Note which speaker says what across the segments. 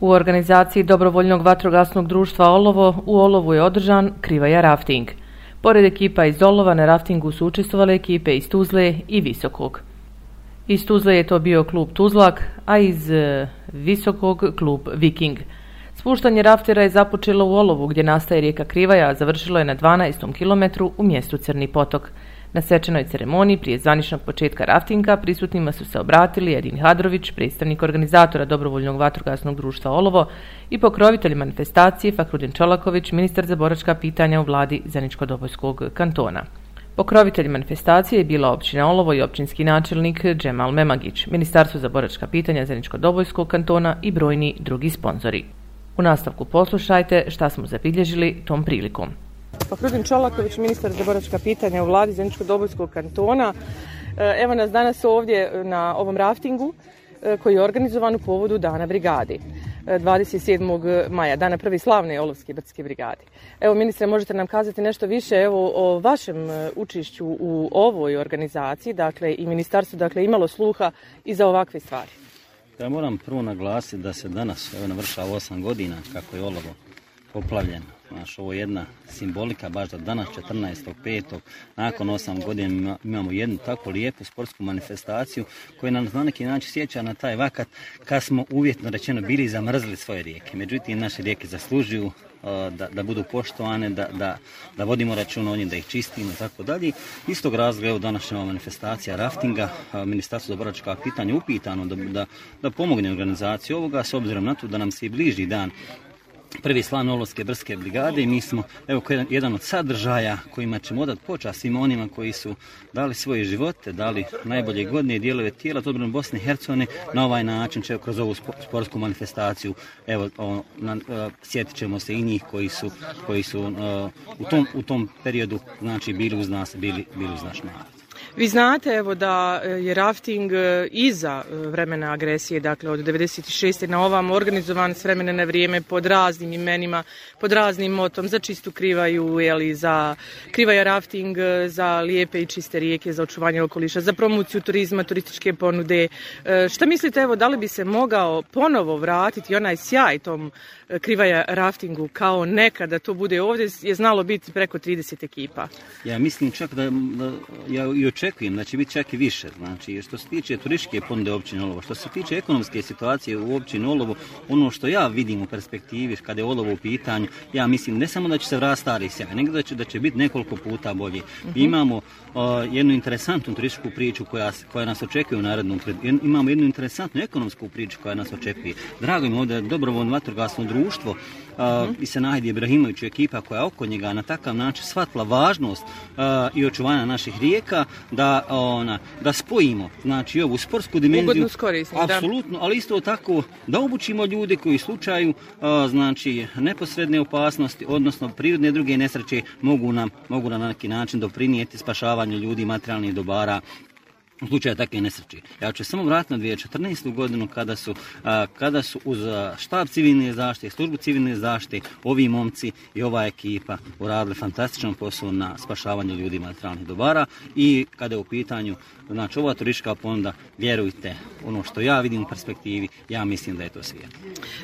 Speaker 1: U organizaciji Dobrovoljnog vatrogasnog društva Olovo u Olovu je održan Krivaja rafting. Pored ekipa iz Olova na raftingu su učestvovale ekipe iz Tuzle i Visokog. Iz Tuzle je to bio klub Tuzlak, a iz e, Visokog klub Viking. Spuštanje raftera je započelo u Olovu gdje nastaje rijeka Krivaja, a završilo je na 12. kilometru u mjestu Crni potok. Na svečanoj ceremoniji prije zvaničnog početka raftinga prisutnima su se obratili Edin Hadrović, predstavnik organizatora Dobrovoljnog vatrogasnog društva Olovo i pokrovitelj manifestacije Fakrudin Čolaković, ministar za boračka pitanja u vladi Zaničko-Dobojskog kantona. Pokrovitelj manifestacije je bila općina Olovo i općinski načelnik Džemal Memagić, Ministarstvo za boračka pitanja Zaničko-Dobojskog kantona i brojni drugi sponzori. U nastavku poslušajte šta smo zabilježili tom prilikom.
Speaker 2: Fakrudin Čolaković, ministar za boračka pitanja u vladi Zeničko-Dobojskog kantona. E, evo nas danas ovdje na ovom raftingu e, koji je organizovan u povodu Dana brigadi. 27. E, maja, dana prvi slavne Olovske brdske brigade. Evo, ministre, možete nam kazati nešto više evo, o vašem učišću u ovoj organizaciji, dakle, i ministarstvu, dakle, imalo sluha i za ovakve stvari?
Speaker 3: Ja moram prvo naglasiti da se danas, evo, navršava 8 godina kako je Olovo poplavljeno Znaš, ovo je jedna simbolika baš da danas 14.5. nakon 8 godina imamo jednu tako lijepu sportsku manifestaciju koja nam na neki način sjeća na taj vakat kad smo uvjetno rečeno bili zamrzli svoje rijeke. Međutim, naše rijeke zaslužuju uh, da, da budu poštovane, da, da, da vodimo računa o njim, da ih čistimo i tako dalje. Istog razloga, evo današnja manifestacija raftinga, uh, Ministarstvo za pitanja upitano da, da, da pomogne organizaciju ovoga, s obzirom na to da nam se i bliži dan prvi slan Olovske brske brigade i mi smo, evo, jedan od sadržaja kojima ćemo odati počast svima onima koji su dali svoje živote, dali najbolje godine dijelove tijela, to Bosne i Hercegovine, na ovaj način će kroz ovu sportsku manifestaciju, evo, o, na, uh, sjetit ćemo se i njih koji su, koji su uh, u, tom, u tom periodu, znači, bili uz nas, bili, bili uz naš narod.
Speaker 2: Vi znate evo da e, je rafting e, iza e, vremena agresije, dakle od 96. na ovam organizovan s vremena na vrijeme pod raznim imenima, pod raznim motom za čistu krivaju, jeli, za krivaja rafting, za lijepe i čiste rijeke, za očuvanje okoliša, za promociju turizma, turističke ponude. Šta mislite evo da li bi se mogao ponovo vratiti onaj sjaj tom krivaja raftingu kao nekada to bude ovdje je znalo biti preko 30 ekipa?
Speaker 3: Ja mislim čak da, da ja i očekujem da će biti čak i više. Znači, što se tiče turističke ponude općine Olovo, što se tiče ekonomske situacije u općini Olovo, ono što ja vidim u perspektivi kada je Olovo u pitanju, ja mislim ne samo da će se vratiti stari sjaj, nego da će, da će biti nekoliko puta bolje. Uh -huh. Imamo uh, jednu interesantnu turističku priču koja, koja nas očekuje u narednom imamo jednu interesantnu ekonomsku priču koja nas očekuje. Drago im ovdje dobrovoljno vatrogasno društvo uh, uh i se najdi Ibrahimović ekipa koja oko njega na takav način shvatila važnost uh, i očuvanja naših rijeka da ona da spojimo znači ovu sportsku dimenziju. Apsolutno, ali isto tako da obučimo ljude koji slučaju a, znači neposredne opasnosti, odnosno prirodne druge nesreće mogu nam mogu na neki način doprinijeti spašavanju ljudi, materijalnih dobara u slučaju takve nesreće. Ja ću samo vratiti na 2014. godinu kada su, a, kada su uz štab civilne zaštite, službu civilne zaštite, ovi momci i ova ekipa uradili fantastičan posao na spašavanju ljudi materijalnih dobara i kada je u pitanju znači ova turistička ponuda, vjerujte, ono što ja vidim u perspektivi, ja mislim da je to svijet.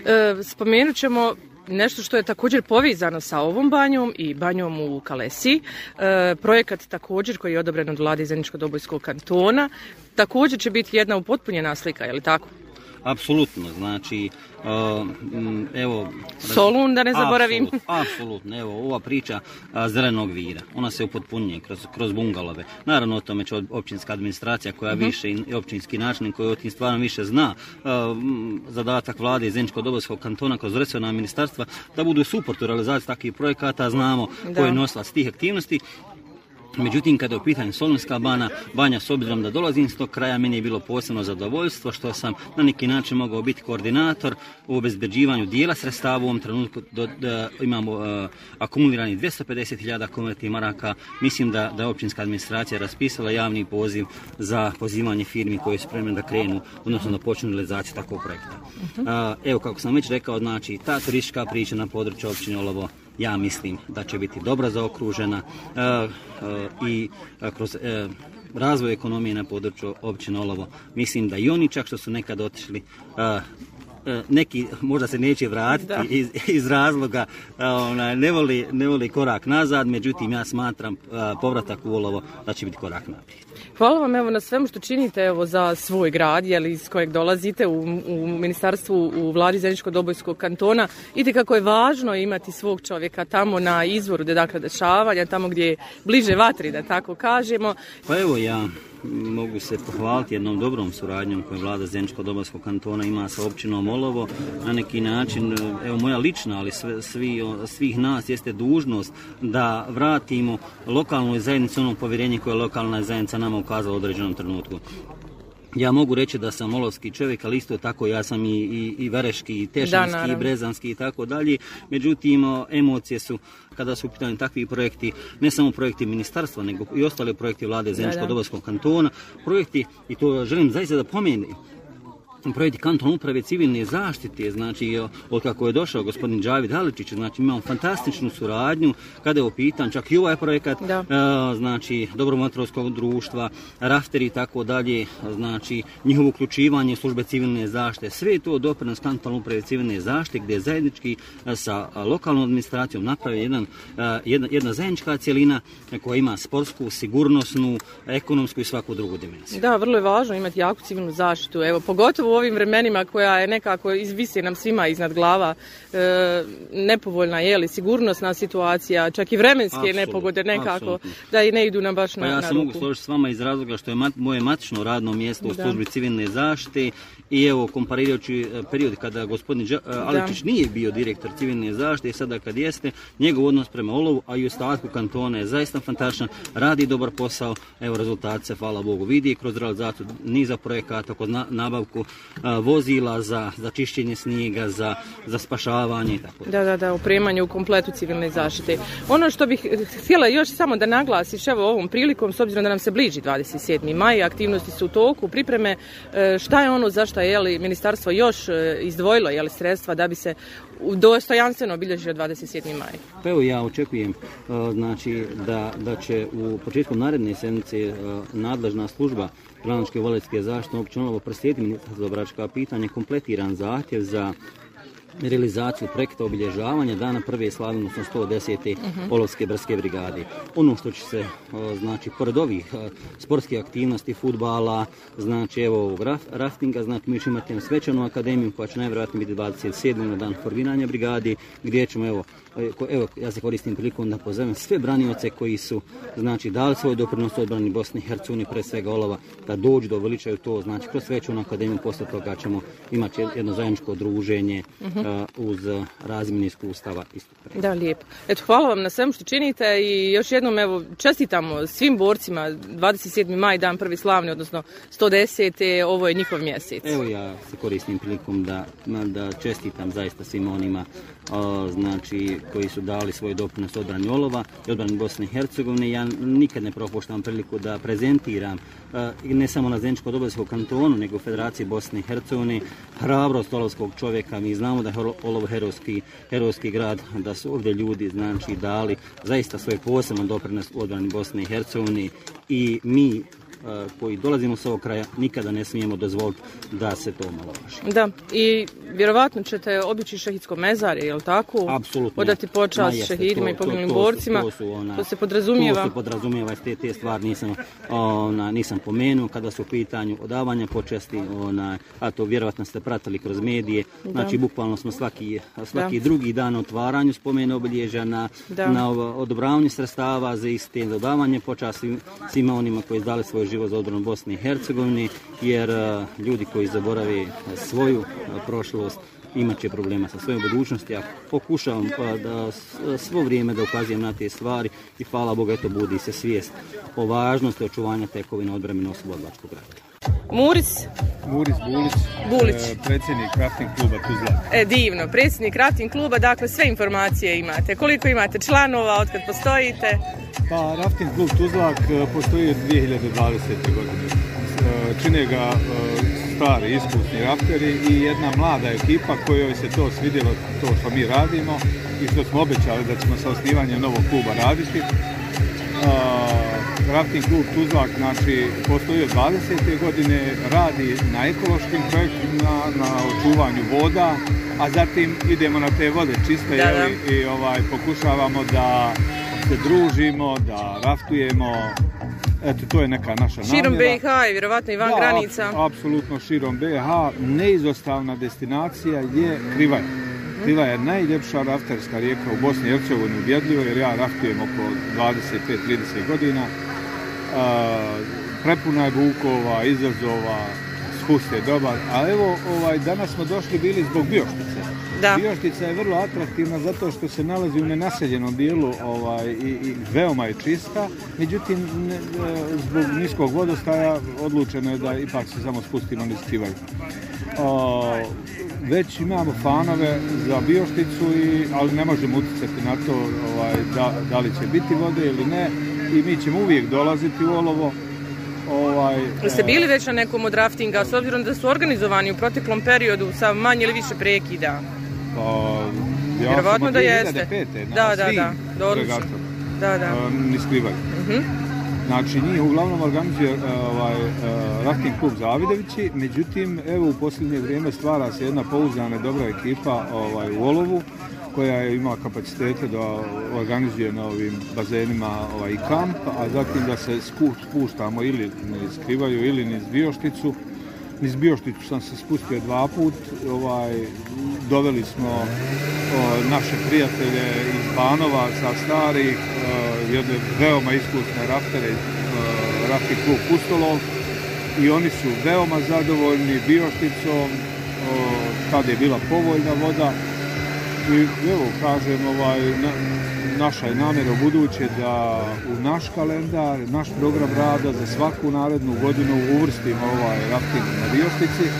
Speaker 2: E, spomenut ćemo nešto što je također povezano sa ovom banjom i banjom u Kalesi. E, projekat također koji je odobren od vlade Zeničko-Dobojskog kantona. Također će biti jedna upotpunjena slika, je li tako?
Speaker 3: Apsolutno, znači, uh, evo...
Speaker 2: Solun, da ne zaboravim.
Speaker 3: Apsolutno, apsolutno, evo, ova priča uh, zelenog vira, ona se upotpunje kroz, kroz bungalove. Naravno, o tome će općinska administracija koja uh mhm. -huh. više i općinski način koji o tim stvarno više zna, uh, zadatak vlade Zeničko Dobojskog kantona kroz resorna ministarstva, da budu suport u realizaciji takvih projekata, znamo da. ko je nosilac tih aktivnosti Međutim, kada je u pitanju Solunska bana, banja s obzirom da dolazim s tog kraja, meni je bilo posebno zadovoljstvo što sam na neki način mogao biti koordinator u obezbeđivanju dijela sredstava u ovom trenutku. Do, da imamo uh, akumulirani 250.000 konvertih maraka. Mislim da, da je općinska administracija raspisala javni poziv za pozivanje firmi koje su spremne da krenu, odnosno da počnu realizaciju takvog projekta. Uh, evo, kako sam već rekao, znači, ta turistička priča na području općine Olovo ja mislim da će biti dobro zaokružena e, e, i e, kroz razvoj ekonomije na području općine Olovo. Mislim da i oni čak što su nekad otišli neki možda se neće vratiti iz, iz, razloga ona, ne, voli, ne voli korak nazad, međutim ja smatram povratak u Olovo da će biti korak naprijed.
Speaker 2: Hvala vam evo na svemu što činite evo za svoj grad, jeli iz kojeg dolazite u, u ministarstvu u vladi Zeničko dobojskog kantona. Vidite kako je važno imati svog čovjeka tamo na izvoru dakle dešavanja, tamo gdje je bliže vatri da tako kažemo.
Speaker 3: Pa evo ja mogu se pohvaliti jednom dobrom suradnjom koju vlada Zeničko dobojskog kantona ima sa općinom Olovo. Na neki način, evo moja lična, ali sve, svi, svih nas jeste dužnost da vratimo lokalnoj zajednici ono povjerenje koje je lokalna zajednica nama ukazala u određenom trenutku. Ja mogu reći da sam olovski čovjek, ali isto tako ja sam i, i, i vareški, i tešanski, i brezanski i tako dalje. Međutim, emocije su, kada su u pitanju takvi projekti, ne samo projekti ministarstva, nego i ostale projekti vlade Zeničko-Dobojskog kantona, projekti, i to želim zaista da pomenem, projekti kanton uprave civilne zaštite, znači od kako je došao gospodin Đavid Haličić, znači imamo fantastičnu suradnju kada je u pitanju, čak i ovaj projekat, da. E, znači dobromatrovskog društva, rafteri i tako dalje, znači njihovo uključivanje službe civilne zaštite, sve je to doprinos kanton uprave civilne zaštite gdje je zajednički e, sa lokalnom administracijom napravi jedan, e, jedna, jedna zajednička cjelina koja ima sportsku, sigurnosnu, ekonomsku i svaku drugu dimenziju.
Speaker 2: Da, vrlo je važno imati jaku civilnu zaštitu, evo pogotovo ovim vremenima koja je nekako izvisi nam svima iznad glava e, nepovoljna je li sigurnosna situacija, čak i vremenske nepogode nekako da i ne idu nam baš
Speaker 3: pa
Speaker 2: na,
Speaker 3: ja se mogu složiti s vama iz razloga što je moje matično radno mjesto u službi civilne zaštite i evo komparirajući e, period kada gospodin Đa, Aličić nije bio direktor civilne zaštite i sada kad jeste, njegov odnos prema Olovu, a i ostatku kantona je zaista fantastičan, radi dobar posao, evo rezultat se hvala Bogu vidi kroz realizaciju niza projekata, kroz nabavku vozila za, za čišćenje snijega, za, za spašavanje i tako.
Speaker 2: Da, da, da, opremanje u kompletu civilne zaštite. Ono što bih htjela još samo da naglasiš evo ovom prilikom, s obzirom da nam se bliži 27. maj, aktivnosti su u toku, pripreme, e, šta je ono zašto je li ministarstvo još e, izdvojilo je li sredstva da bi se dostojanstveno obilježio 27. maj?
Speaker 3: Pa evo ja očekujem znači, da, da će u početku naredne sedmice nadležna služba Granočke voletske zaštite općine ovo proslijediti ministarstvo pitanje kompletiran zahtjev za realizaciju projekta obilježavanja dana prve slavnosti 110. Uh Olovske brske brigade. Ono što će se, znači, pored ovih sportskih aktivnosti, futbala, znači, evo raftinga, znači, mi ćemo imati svečanu akademiju koja će najvjerojatnije biti 27. na dan formiranja brigadi, gdje ćemo, evo, evo, ja se koristim prilikom da pozovem sve branioce koji su, znači, dali svoj doprinos odbrani Bosne i Hercegovine, pre svega Olova, da dođu do veličaju to, znači, kroz svečanu akademiju, posle toga ćemo imati jedno zajedničko druženje, uh uz razmjenu iskustava isto.
Speaker 2: Da, lijepo. Eto, hvala vam na svemu što činite i još jednom evo čestitamo svim borcima 27. maj, dan prvi slavni, odnosno 110. ovo je njihov mjesec.
Speaker 3: Evo ja se koristim prilikom da, da čestitam zaista svim onima znači koji su dali svoj doprinos odbrani Olova i odbrani Bosne i Hercegovine. Ja nikad ne propuštam priliku da prezentiram ne samo na Zeničko dobojskom kantonu, nego u Federaciji Bosne i Hercegovine hrabrost olovskog čovjeka. Mi znamo da je Olov herojski, herojski grad, da su ovdje ljudi znači dali zaista svoj poseban doprinos odbrani Bosne i Hercegovine i mi koji dolazimo s ovog kraja nikada ne smijemo dozvoliti da se to važi.
Speaker 2: Da, i vjerovatno ćete obići šehidsko mezarje, je li tako?
Speaker 3: Apsolutno.
Speaker 2: Odati počast šehidima i poginulim borcima. To, su, ona, to se podrazumijeva.
Speaker 3: To se podrazumijeva, te, te stvari nisam, ona, nisam pomenuo kada su u pitanju odavanja počasti, ona, a to vjerovatno ste pratili kroz medije. Znači, bukvalno smo svaki, svaki drugi dan otvaranju spomene obilježja na, na odobravanju sredstava za iste dodavanje počasti svima onima koji dali život za odbranu Bosne i Hercegovine, jer ljudi koji zaborave svoju prošlost imat će problema sa svojom budućnosti. Ja pokušavam pa da svo vrijeme da ukazujem na te stvari i hvala Boga eto budi se svijest o važnosti očuvanja tekovina odbrane Oslobodlačkog rata.
Speaker 2: Muris.
Speaker 4: Muris Bulić.
Speaker 2: Bulić.
Speaker 4: E, predsjednik rafting kluba Tuzla.
Speaker 2: E, divno, predsjednik rafting kluba, dakle sve informacije imate. Koliko imate članova, otkad postojite?
Speaker 4: Pa, rafting klub Tuzlak e, postoji od 2020. godine. E, čine ga stari, iskusni rafteri i jedna mlada ekipa kojoj se to svidjelo, to što mi radimo i što smo obećali da ćemo sa osnivanjem novog kluba raditi. Rafting klub Tuzlak znači, postoji od 20. godine, radi na ekološkim projektima, na očuvanju voda, a zatim idemo na te vode čiste
Speaker 2: Da, da.
Speaker 4: jeli, i ovaj, pokušavamo da se družimo, da raftujemo. Eto, to je neka naša
Speaker 2: Širom
Speaker 4: namjera.
Speaker 2: BiH i vjerovatno i van
Speaker 4: Da,
Speaker 2: granica.
Speaker 4: ap- Apsolutno širom BiH. Neizostavna destinacija je Krivaj. Krivaj je najljepša rafterska rijeka u Bosni i Hercegovini ubjedljivo jer ja raftujem oko 25-30 godina. Prepuna je bukova, izazova, spust je dobar. A evo, ovaj, danas smo došli bili zbog Bioštice.
Speaker 2: Da.
Speaker 4: Bioštica je vrlo atraktivna zato što se nalazi u nenaseljenom dijelu ovaj, i, i veoma je čista. Međutim, ne- e, zbog niskog vodostaja odlučeno je da ipak se samo spustimo niz Krivaj. O, već imamo fanove za Biošticu, i, ali ne možemo utjecati na to ovaj, da, da li će biti vode ili ne. I mi ćemo uvijek dolaziti u olovo. Ovaj,
Speaker 2: Jeste
Speaker 4: e,
Speaker 2: bili već na nekom od raftinga, s obzirom da su organizovani u proteklom periodu sa manje ili više prekida?
Speaker 4: Pa, ja
Speaker 2: Vjerovatno da jeste.
Speaker 4: 2005. na
Speaker 2: Da, da, da, da, odlično. Da, da.
Speaker 4: Krivaj.
Speaker 2: Mhm.
Speaker 4: Znači, njih uglavnom organizuje uh, ovaj, uh, rafting klub Zavidovići, međutim, evo u posljednje vrijeme stvara se jedna pouzdana dobra ekipa ovaj, u Olovu, koja ima kapacitete da organizuje na ovim bazenima ovaj, kamp, a zatim da se spu- spuštamo ili niz Krivaju ili niz Biošticu. Niz Biošticu sam se spustio dva put, ovaj, doveli smo o, naše prijatelje iz Banovaca, starih, o, jedne veoma iskusne raftere, o, rafting klub Pustolov i oni su veoma zadovoljni Biošticom, o, je bila povoljna voda i evo kažem ovaj, na, naša je namjera buduće da u naš kalendar, naš program rada za svaku narednu godinu uvrstimo ovaj rafting na Bioštici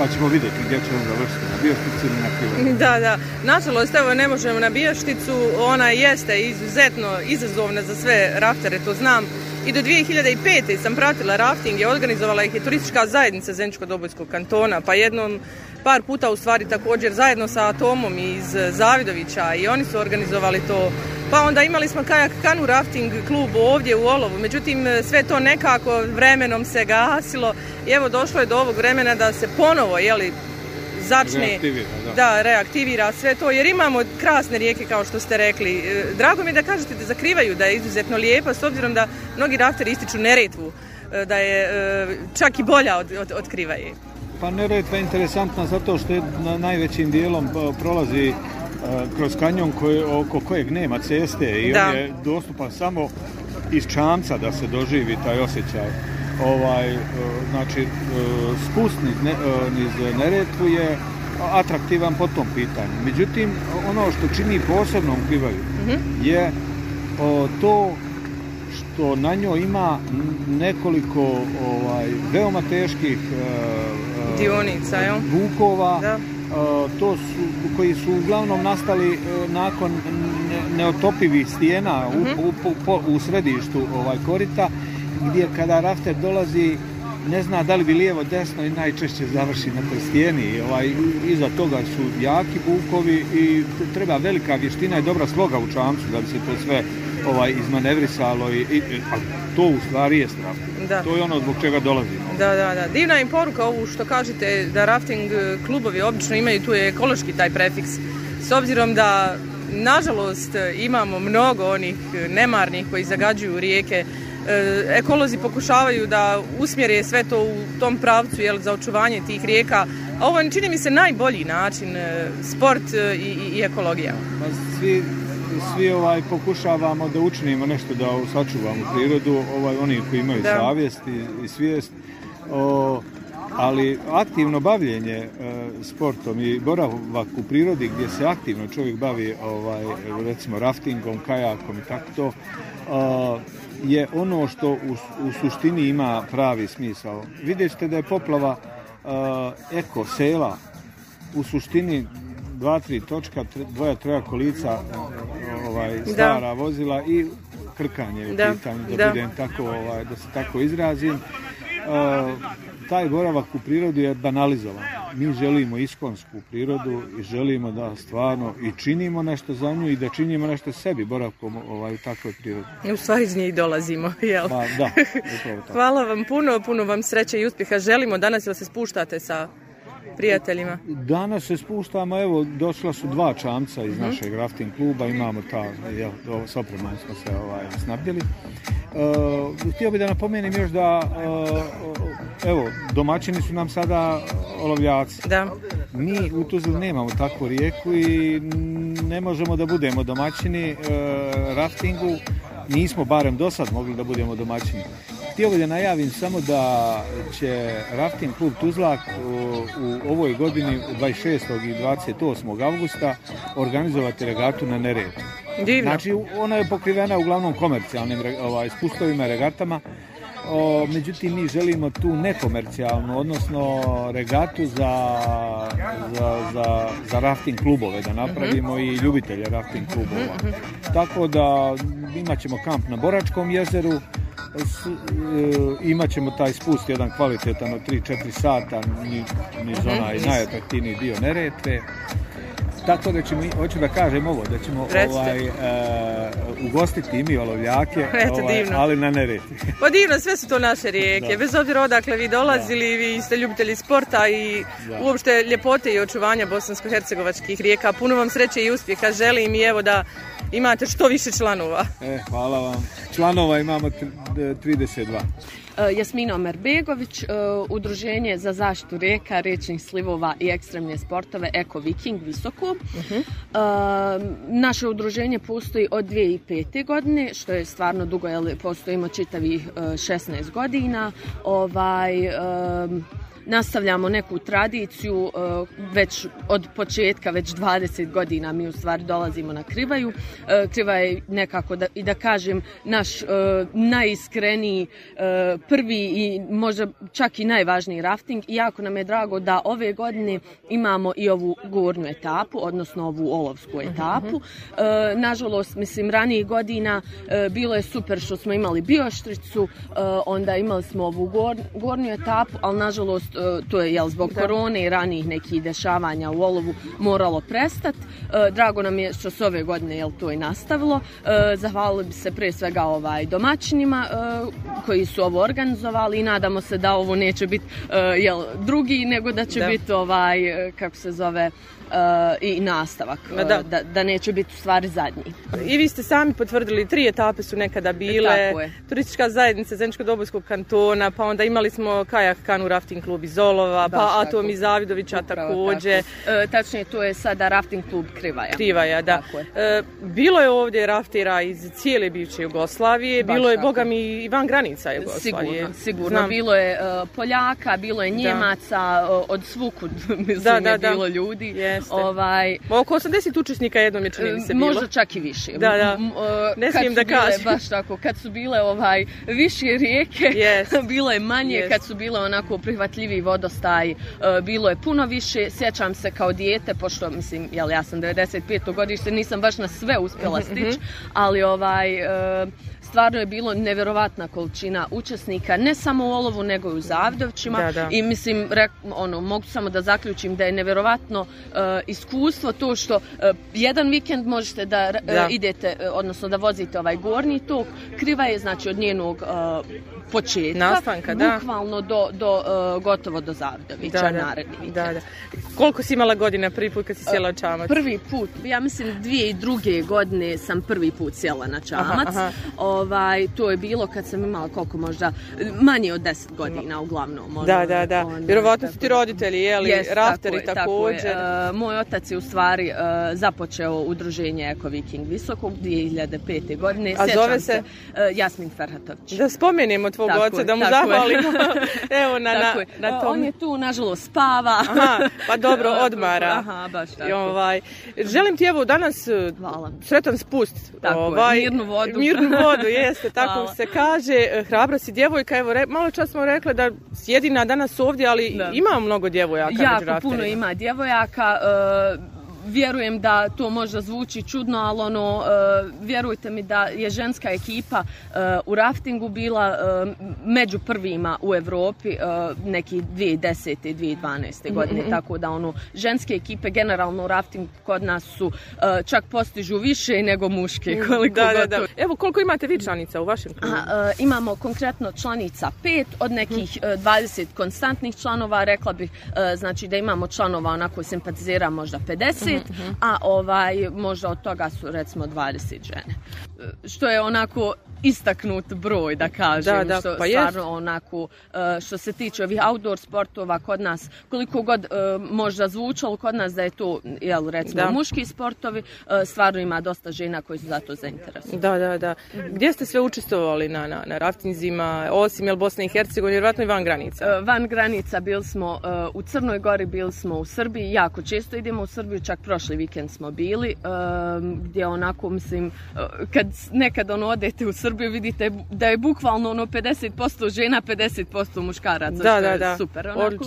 Speaker 4: pa ćemo vidjeti gdje će on završiti na Bioštici ili na Krivoj.
Speaker 2: Da, da. Nažalost, evo ne možemo na Bijašticu, ona jeste izuzetno izazovna za sve raftere, to znam. I do 2005. sam pratila rafting i organizovala ih je turistička zajednica Zeničko-Dobojskog kantona, pa jednom par puta u stvari također zajedno sa Atomom iz Zavidovića i oni su organizovali to. Pa onda imali smo kajak kanu rafting klub ovdje u Olovu, međutim sve to nekako vremenom se gasilo i evo došlo je do ovog vremena da se ponovo, jeli, začne
Speaker 4: Reaktivira, da.
Speaker 2: da, reaktivira sve to, jer imamo krasne rijeke kao što ste rekli. E, Drago mi je da kažete da zakrivaju da je izuzetno lijepa, s obzirom da mnogi rafteri ističu Neretvu, da je čak i bolja od, od, od Krivaje.
Speaker 4: Pa Neretva je interesantna zato što je na najvećim dijelom pa, prolazi e, kroz kanjon koje, oko kojeg nema ceste i
Speaker 2: Da.
Speaker 4: on je dostupan samo iz čamca da se doživi taj osjećaj. Ovaj, e, znači, e, spust niz, ne, e, niz Neretvu je atraktivan po tom pitanju. Međutim, ono što čini posebnom Krivaju je o, to što na njoj ima nekoliko ovaj, veoma teških e, e,
Speaker 2: Dionica, jel?
Speaker 4: vukova
Speaker 2: Da.
Speaker 4: e, to su, koji su uglavnom nastali e, nakon ne- neotopivih stijena u,
Speaker 2: Mhm.
Speaker 4: u, po- po- u središtu ovaj korita gdje kada rafter dolazi ne zna da li bi lijevo desno i najčešće završi na toj stijeni. Ovaj, iza toga su jaki bukovi i treba velika vještina i dobra sloga u čamcu da bi se to sve ovaj, izmanevrisalo i, i, a to u stvari je rafting.
Speaker 2: Da.
Speaker 4: To je ono zbog čega dolazimo.
Speaker 2: Da, da, da. Divna je poruka ovu što kažete da rafting e, klubovi obično imaju tu je ekološki taj prefiks. S obzirom da nažalost e, imamo mnogo onih e, nemarnih koji zagađuju rijeke. E, Ekolozi pokušavaju da usmjere sve to u tom pravcu jel, za očuvanje tih rijeka. A ovo čini mi se najbolji način, e, sport e, i, i- i ekologija.
Speaker 4: Pa svi, svi ovaj pokušavamo da učinimo nešto da sačuvamo prirodu, ovaj oni koji imaju
Speaker 2: Da.
Speaker 4: savjest i, i svijest. O, ali aktivno bavljenje e, sportom i boravak u prirodi gdje se aktivno čovjek bavi ovaj recimo raftingom, kajakom i tako to a, je ono što u, u suštini ima pravi smisao. Vidjet ćete da je poplava a, eko sela u suštini dva, tri točka, dvoja, troja kolica ovaj, stara vozila i krkanje je u
Speaker 2: Da,
Speaker 4: pitanju, da,
Speaker 2: da.
Speaker 4: budem tako, ovaj, da se tako izrazim. E, taj boravak u prirodi je banalizovan. mi želimo iskonsku prirodu i želimo da stvarno i činimo nešto za nju i da činimo nešto sebi boravkom ovaj, u takvoj prirodi.
Speaker 2: U stvari iz nje i dolazimo, jel?
Speaker 4: Pa, da, tako.
Speaker 2: Hvala vam puno, puno vam sreće i uspjeha želimo. Danas jel se spuštate sa prijateljima?
Speaker 4: Danas se spuštamo, evo, došla su dva čamca iz našeg rafting kluba, imamo ta, jel, s opremom smo se ovaj, snabdjeli. E, htio bih da napomenem još da, e, evo, domaćini su nam sada olovljaci.
Speaker 2: Da.
Speaker 4: Mi u Tuzli nemamo takvu rijeku i ne možemo da budemo domaćini e, raftingu, nismo barem do sad mogli da budemo domaćini. Htio bih da najavim samo da će rafting klub Tuzlak u, ovoj godini 26. i 28. augusta organizovati regatu na Neretvi.
Speaker 2: Divno.
Speaker 4: Znači, ona je pokrivena uglavnom komercijalnim ovaj, spustovima, regatama. O, međutim, mi želimo tu nekomercijalnu, odnosno regatu za, za, za, za rafting klubove da napravimo i ljubitelje rafting klubova. Tako da imat ćemo kamp na Boračkom jezeru, imat ćemo taj spust jedan kvalitetan od 3-4 sata ni- niz onaj najatraktivniji dio Neretve. Tako da ćemo, hoću da kažem ovo, da ćemo ovaj, e, ugostiti mi olovljake, ovaj, ali na Neretvi.
Speaker 2: Pa divno, sve su to naše rijeke.
Speaker 4: Da.
Speaker 2: Bez obzira odakle vi dolazili, vi ste ljubitelji sporta i
Speaker 4: Da.
Speaker 2: uopšte ljepote i očuvanja bosansko-hercegovačkih rijeka. Puno vam sreće i uspjeha želim i evo da imate što više članova.
Speaker 4: E, hvala vam. Članova imamo tr- d- 32.
Speaker 5: E, Jasmina Omerbegović, e, Udruženje za zaštitu rijeka, riječnih slivova i ekstremne sportove Eko Viking Visoko. E, Naše udruženje postoji od 2005. godine, što je stvarno dugo, jer postojimo čitavih e, 16 godina. Ovaj, nastavljamo neku tradiciju e, već od početka, već 20 godina mi u stvari dolazimo na Krivaju. E, Kriva je nekako da, i da kažem naš e, najiskreniji prvi i možda čak i najvažniji rafting i jako nam je drago da ove godine imamo i ovu gornju etapu, odnosno ovu olovsku etapu. E, nažalost, mislim, ranijih godina bilo je super što smo imali bioštricu, onda imali smo ovu gor, gornju etapu, ali nažalost to je jel, zbog korone i ranijih nekih dešavanja u olovu moralo prestati. drago nam je što se ove godine jel, to i nastavilo. E, zahvalili bi se prije svega ovaj domaćinima e, koji su ovo organizovali i nadamo se da ovo neće biti e, jel, drugi, nego da će
Speaker 2: Da.
Speaker 5: biti ovaj, e, kako se zove, e, i nastavak,
Speaker 2: da.
Speaker 5: e, da, da neće biti u stvari zadnji.
Speaker 2: I vi ste sami potvrdili, tri etape su nekada bile.
Speaker 5: Tako je.
Speaker 2: Turistička zajednica Zeničko dobojskog kantona, pa onda imali smo kajak kanu rafting klub iz Olova,
Speaker 5: Baš
Speaker 2: pa. Atom iz Zavidovića također.
Speaker 5: tako. E, tačnije, to je sada rafting klub Krivaja.
Speaker 2: Krivaja, da.
Speaker 5: Tako je.
Speaker 2: E, bilo je ovdje raftera iz cijele bivše Jugoslavije,
Speaker 5: Baš
Speaker 2: bilo je,
Speaker 5: tako.
Speaker 2: boga mi, i van granica Jugoslavije.
Speaker 5: Sigurno, sigurno.
Speaker 2: Znam.
Speaker 5: Bilo je e, Poljaka, bilo je Njemaca, e, od svukud mislim
Speaker 2: Da, da,
Speaker 5: je
Speaker 2: da.
Speaker 5: bilo ljudi.
Speaker 2: Jeste.
Speaker 5: Ovaj,
Speaker 2: Oko 80 učesnika jednom je čini se bilo.
Speaker 5: Možda čak i više.
Speaker 2: Da, da. Ne smijem da kažem.
Speaker 5: Baš tako, kad su bile ovaj više rijeke,
Speaker 2: Jest.
Speaker 5: bilo je manje,
Speaker 2: Jest.
Speaker 5: kad su bile onako prihvatljivi vodostaj, bilo je puno više. Sjećam se kao dijete, pošto mislim, jel ja sam 95. godište, nisam baš na sve uspjela
Speaker 2: Mhm,
Speaker 5: stići, ali ovaj e, stvarno je bilo nevjerovatna količina učesnika, ne samo u Olovu, nego i u.
Speaker 2: Da, da.
Speaker 5: I mislim, rek, ono, mogu samo da zaključim da je nevjerovatno e, iskustvo to što e, jedan vikend možete da, e,
Speaker 2: Da.
Speaker 5: idete, e, odnosno da vozite ovaj gornji tok. Kriva je znači od njenog e, početka,
Speaker 2: Nastanka, da.
Speaker 5: bukvalno do, do e, gotovo do Zavidovića naredni vikend.
Speaker 2: da, da. Koliko si imala godina prvi put kad si sjela u čamac?
Speaker 5: Prvi put, ja mislim dvije i druge godine sam prvi put sjela na čamac.
Speaker 2: Aha, aha.
Speaker 5: Ovaj, to je bilo kad sam imala koliko možda, manje od 10 godina uglavnom. ono,
Speaker 2: Da, da, da.
Speaker 5: ono,
Speaker 2: Vjerovatno su ti roditelji, jeli,
Speaker 5: Jest,
Speaker 2: rafteri
Speaker 5: tako je, tako je.
Speaker 2: također.
Speaker 5: E, moj otac je u stvari e, započeo udruženje Eko Viking Visokog 2005. godine.
Speaker 2: A
Speaker 5: Sjećam
Speaker 2: zove se?
Speaker 5: e, Jasmin Ferhatović.
Speaker 2: Da spomenemo tvog
Speaker 5: Tako
Speaker 2: oca,
Speaker 5: je,
Speaker 2: da mu zahvalimo. Evo na, na, na
Speaker 5: On je tu, nažalost, spava.
Speaker 2: Aha, pa dobro, odmara.
Speaker 5: Aha, baš tako.
Speaker 2: I ovaj, želim ti evo danas e,
Speaker 5: Hvala.
Speaker 2: sretan spust.
Speaker 5: Tako je,
Speaker 2: ovaj,
Speaker 5: mirnu vodu.
Speaker 2: Mirnu vodu, jeste, tako
Speaker 5: Hvala.
Speaker 2: se kaže. E, Hrabra si djevojka, evo, re, malo čas smo rekli da si jedina danas ovdje, ali
Speaker 5: Da.
Speaker 2: ima mnogo djevojaka
Speaker 5: Jako puno ima djevojaka. e, vjerujem da to možda zvuči čudno, ali ono, vjerujte mi da je ženska ekipa u raftingu bila među prvima u Europi neki 2010. i 2012. godine, mm-hmm. tako da ono, ženske ekipe generalno u rafting kod nas su čak postižu više nego muške. Koliko
Speaker 2: da, da, da. Evo, koliko imate vi članica u vašem klubu?
Speaker 5: imamo konkretno članica pet od nekih 20 konstantnih članova, rekla bih znači da imamo članova onako simpatizera možda 50, mm-hmm. a ovaj možda od toga su recimo 20 žene. Što je onako istaknut broj, da kažem,
Speaker 2: da, da,
Speaker 5: što
Speaker 2: pa
Speaker 5: stvarno onako, e, što se tiče ovih outdoor sportova kod nas, koliko god e, možda zvučalo kod nas da je to, jel, recimo, da. muški sportovi, e, stvarno ima dosta žena koji su za to zainteresovani.
Speaker 2: Da, da, da. Gdje ste sve učestvovali na, na, na raftinzima, osim, jel, Bosne i Hercegovine, vjerojatno i van granica?
Speaker 5: Van granica bili smo u Crnoj Gori, bili smo u Srbiji, jako često idemo u Srbiju, čak prošli vikend smo bili, gdje onako, mislim, kad nekad ono odete u Srbiju, vidite da je bukvalno ono 50% žena, 50% muškaraca,
Speaker 2: da,
Speaker 5: što
Speaker 2: da,
Speaker 5: je
Speaker 2: da.
Speaker 5: super. Onako.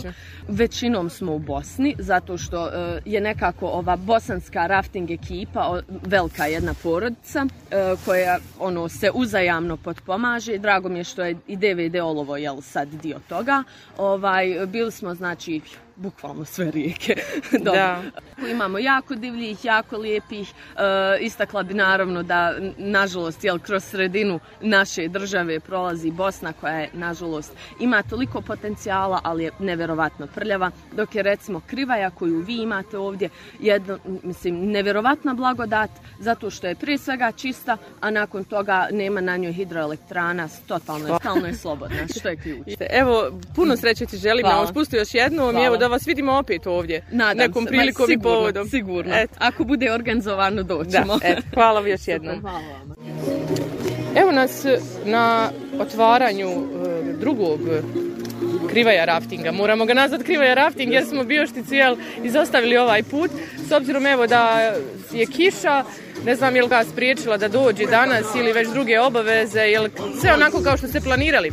Speaker 5: Većinom smo u Bosni, zato što uh, je nekako ova bosanska rafting ekipa, velika jedna porodica, uh, koja ono se uzajamno potpomaže. Drago mi je što je i DVD Olovo jel, sad dio toga. Ovaj, bili smo, znači, bukvalno sve rijeke.
Speaker 2: da.
Speaker 5: Imamo jako divljih, jako lijepih. E, istakla bi naravno da, nažalost, jel, kroz sredinu naše države prolazi Bosna koja je, nažalost, ima toliko potencijala, ali je neverovatno prljava. Dok je, recimo, Krivaja koju vi imate ovdje, jedno, mislim, neverovatna blagodat, zato što je prije svega čista, a nakon toga nema na njoj hidroelektrana, totalno je, totalno je slobodna, što je ključ.
Speaker 2: Evo, puno sreće ti želim, na spustu još jednom i evo da vas vidimo opet ovdje.
Speaker 5: Nadam
Speaker 2: nekom
Speaker 5: se.
Speaker 2: prilikom i povodom.
Speaker 5: Sigurno. Et. Ako bude organizovano doćemo.
Speaker 2: Da, et. hvala vam još jednom.
Speaker 5: Hvala vam.
Speaker 2: Evo nas na otvaranju e, drugog krivaja raftinga. Moramo ga nazvat krivaja rafting jer smo bioštici jel, izostavili ovaj put. S obzirom evo da je kiša, ne znam je ga spriječila da dođe danas ili već druge obaveze, jel sve onako kao što ste planirali?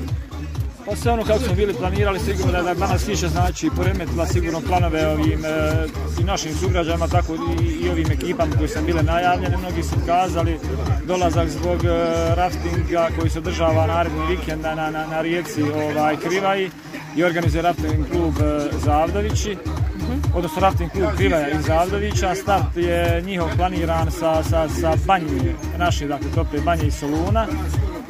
Speaker 6: Pa sve ono kako smo bili planirali, sigurno da, da danas kiša znači poremetila sigurno planove ovim e, i našim sugrađama, tako i, i ovim ekipama koji su bile najavljene. Mnogi su kazali dolazak zbog e, raftinga koji se održava naredni vikend na, na, na rijeci ovaj, Krivaji i organizuje rafting klub e, Zavdovići odnosno rafting klub Krivaja iz Zavdovića. Start je njihov planiran sa, sa, sa banjim naših, dakle, tople banje i Soluna.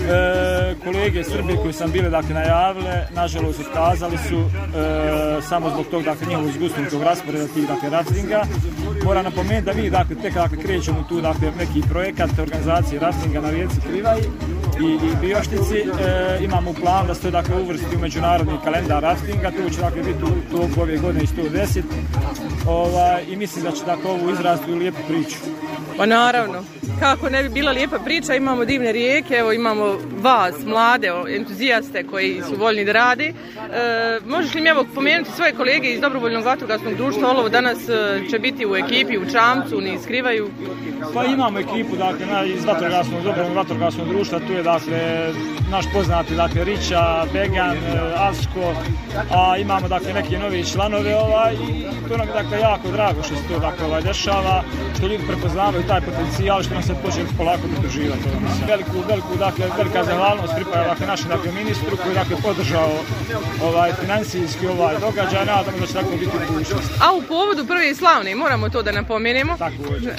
Speaker 6: E, kolege Srbije koji sam bile dakle najavile, nažalost otkazali su e, samo zbog tog dakle njihovog izgusnutog rasporeda tih dakle raftinga. Moram napomenuti da mi dakle tek dakle krećemo tu dakle neki projekat organizacije raftinga na rijeci Krivaj i, i Bioštici. E, imamo plan da se to dakle uvrsti u međunarodni kalendar raftinga, to će dakle biti u toku ove godine i 110. Ovaj, I mislim da će dakle ovu izrasti u lijepu priču.
Speaker 2: Pa naravno, kako ne bi bila lijepa priča, imamo divne rijeke, evo imamo vas, mlade, entuzijaste koji su voljni da radi. E, možeš li mi evo pomenuti svoje kolege iz Dobrovoljnog vatrogasnog društva, Olovo danas e, će biti u ekipi u Čamcu, ne iskrivaju?
Speaker 6: Pa imamo ekipu dakle, iz vatrogasnog, Dobrovoljnog vatrogasnog društva, tu je dakle naš poznati dakle Rića, Began, e, Asko, a imamo dakle neke nove članove ovaj, i to nam je dakle jako drago što se to dakle ovaj dešava, što ljudi prepoznavaju taj potencijal što nam se počne polako pridruživati. Veliku, veliku, dakle, velika zahvalnost pripada dakle, našem dakle, ministru koji dakle, podržao ovaj, financijski ovaj događaj, nadamo da će tako biti u budućnosti.
Speaker 2: A u povodu prve slavne, moramo to da napomenemo.
Speaker 6: Tako je.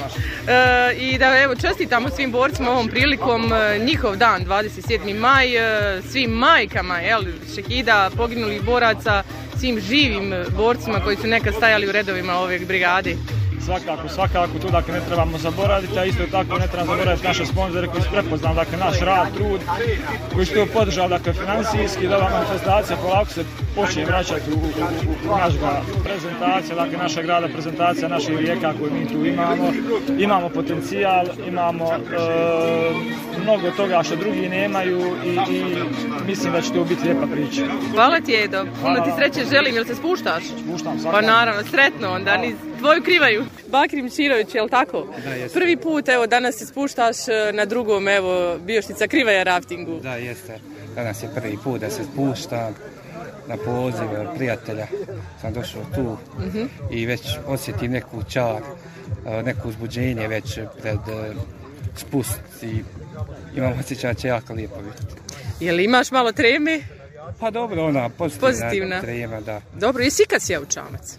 Speaker 2: E, I da evo, čestitamo svim borcima ovom prilikom e, njihov dan, 27. maj, e, svim majkama, jel, šehida, poginulih boraca, svim živim borcima koji su nekad stajali u redovima ove brigade
Speaker 6: svakako, svakako tu dakle ne trebamo zaboraviti, a isto tako ne trebamo zaboraviti naše sponzore koji su prepoznali dakle naš rad, trud, koji su to podržali dakle financijski, da ova manifestacija polako se počne vraćati u, u, u, u naš grad. Prezentacija, dakle naša grada, prezentacija naših rijeka koje mi tu imamo, imamo potencijal, imamo e, mnogo toga što drugi nemaju i, i mislim da će to biti lijepa priča.
Speaker 2: Hvala ti Edo, puno ti sreće želim, jel se spuštaš?
Speaker 6: Spuštam, svakako.
Speaker 2: Pa naravno, sretno onda, niz tvoju krivaju. Bakrim Čirović, je li tako?
Speaker 7: Da, jesam.
Speaker 2: Prvi put, evo, danas se spuštaš e, na drugom, evo, bioštica krivaja raftingu.
Speaker 7: Da, jeste. Danas je prvi put da se spuštam na poziv prijatelja. Sam došao tu uh -huh. i već osjetim neku čar neko uzbuđenje već pred spust i imam osjećaj da će jako lijepo biti.
Speaker 2: Jel imaš malo treme?
Speaker 7: Pa dobro, ona pozitivna,
Speaker 2: Pozitivna.
Speaker 7: trema, da.
Speaker 2: Dobro, jesi kad sjeo čamac?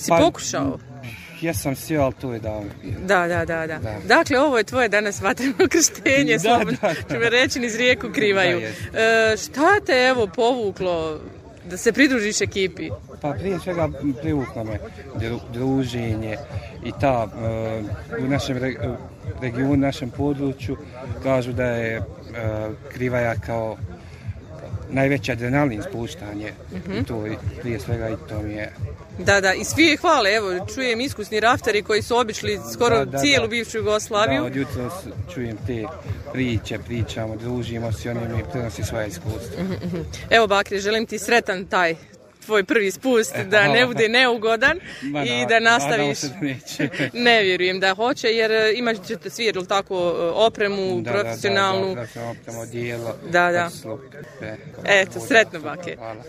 Speaker 2: Si
Speaker 7: Pa,
Speaker 2: pokušao?
Speaker 7: Jesam sjeo, ali tu je bilo.
Speaker 2: Da, da, da, da.
Speaker 7: Da.
Speaker 2: Dakle, ovo je tvoje danas vatreno krštenje, slobodno me reći, niz rijeku krivaju.
Speaker 7: Da,
Speaker 2: e, šta te evo povuklo da se pridružiš ekipi?
Speaker 7: Pa prije svega privuklo me dru- druženje i ta e, u našem re- regionu, našem području kažu da je e, Krivaja kao najveći adrenalin spuštanje i to i prije svega i to mi je
Speaker 2: Da, da, i svi je hvale, evo, čujem iskusni rafteri koji su obišli skoro
Speaker 7: Da, da,
Speaker 2: cijelu
Speaker 7: da.
Speaker 2: bivšu
Speaker 7: da
Speaker 2: Jugoslaviju.
Speaker 7: od jutros čujem te priče, pričamo, družimo se oni mi prenosi svoje iskustvo.
Speaker 2: Evo, Bakri, želim ti sretan taj tvoj prvi spust, da ne bude neugodan
Speaker 7: Ma
Speaker 2: i da nastaviš.
Speaker 7: da neće.
Speaker 2: ne vjerujem da hoće, jer e, imat ćete svi, jel tako, e, opremu,
Speaker 7: Da,
Speaker 2: profesionalnu.
Speaker 7: Da, da, da, da, dijelo.
Speaker 2: Da, da. Eto, sretno, bake.
Speaker 7: Hvala.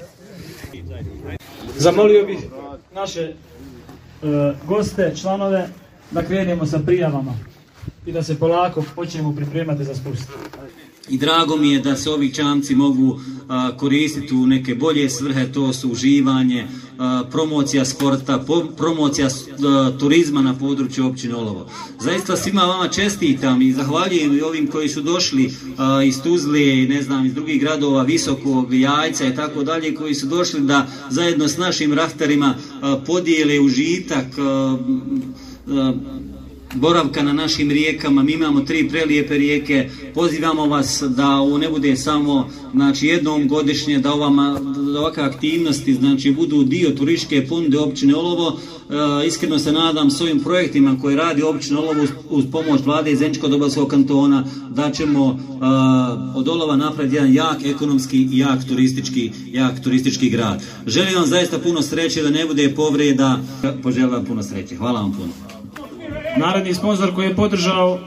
Speaker 6: Zamolio bih naše e, goste, članove, da krenemo sa prijavama i da se polako počnemo pripremati za spust.
Speaker 3: I drago mi je da se ovi čamci mogu koristiti u neke bolje svrhe, to su uživanje, promocija sporta, po- promocija turizma na području općine Olovo. Zaista svima vama čestitam i zahvaljujem i ovim koji su došli iz Tuzle i ne znam iz drugih gradova, Visokog, Jajca i tako dalje, koji su došli da zajedno s našim raftarima podijele užitak boravka na našim rijekama, mi imamo tri prelijepe rijeke, pozivamo vas da ovo ne bude samo znači, jednom godišnje, da, ovama, da ovakve aktivnosti znači, budu dio turističke ponude općine Olovo. E, iskreno se nadam s ovim projektima koje radi općina Olovo uz, uz pomoć vlade iz Zenčko-Dobovskog kantona da ćemo e, od Olova napraviti jedan jak ekonomski i jak turistički, jak turistički grad. Želim vam zaista puno sreće, da ne bude povreda, poželim vam puno sreće. Hvala vam puno.
Speaker 6: Naredni sponsor koji je podržao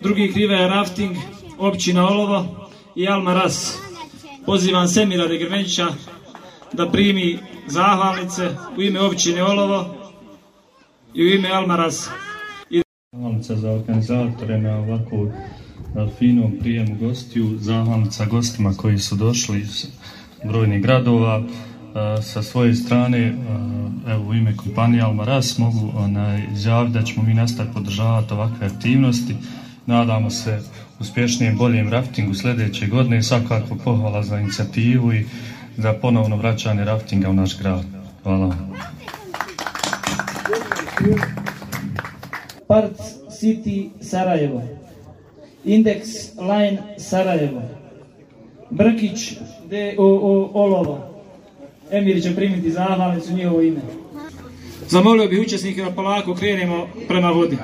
Speaker 6: drugi krive je rafting, općina Olovo i Alma Ras. Pozivam Semira Regrmenčića da primi zahvalnice u ime općine Olovo i u ime Alma Ras.
Speaker 8: Zahvalnica za organizatore na ovako finom prijemu gostiju, zahvalnica gostima koji su došli iz brojnih gradova. Sa svoje strane, evo u ime kompanije Almaras mogu onaj, izjaviti da ćemo mi nastaviti podržavati ovakve aktivnosti. Nadamo se uspješnijem, boljem raftingu sljedeće godine i svakako pohvala za inicijativu i za ponovno vraćanje raftinga u naš grad. Hvala.
Speaker 9: Part City Sarajevo, Index Line Sarajevo, Brkić DOO Olovo. Emir će primiti zahvalnicu njihovo ime.
Speaker 6: Zamolio bih učesnike da polako krenemo prema vodi.